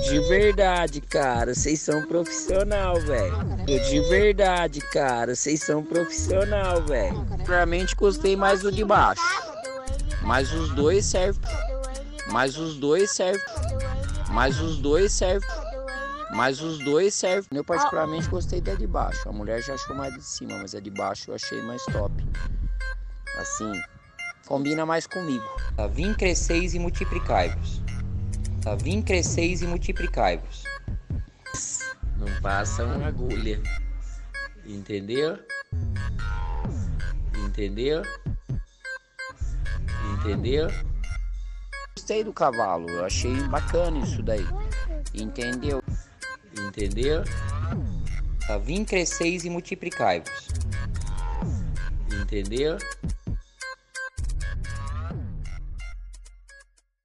De verdade, cara, vocês são profissional, velho. De verdade, cara, vocês são profissional, velho. Realmente gostei mais do de baixo. Mas os dois servem. Mas os dois servem. Mas os dois servem. Mas os dois servem. Eu particularmente gostei da de baixo. A mulher já achou mais de cima, mas a de baixo eu achei mais top. Assim, combina mais comigo. Vim cresceis e multiplicai-vos. Tá? Vim cresceis e multiplicai-vos. Não passa uma agulha. Entendeu? Entendeu? Entendeu? Gostei do cavalo, eu achei bacana isso daí. Entendeu? Entendeu? Tá? Vim cresceis e multiplicai-vos. Entendeu?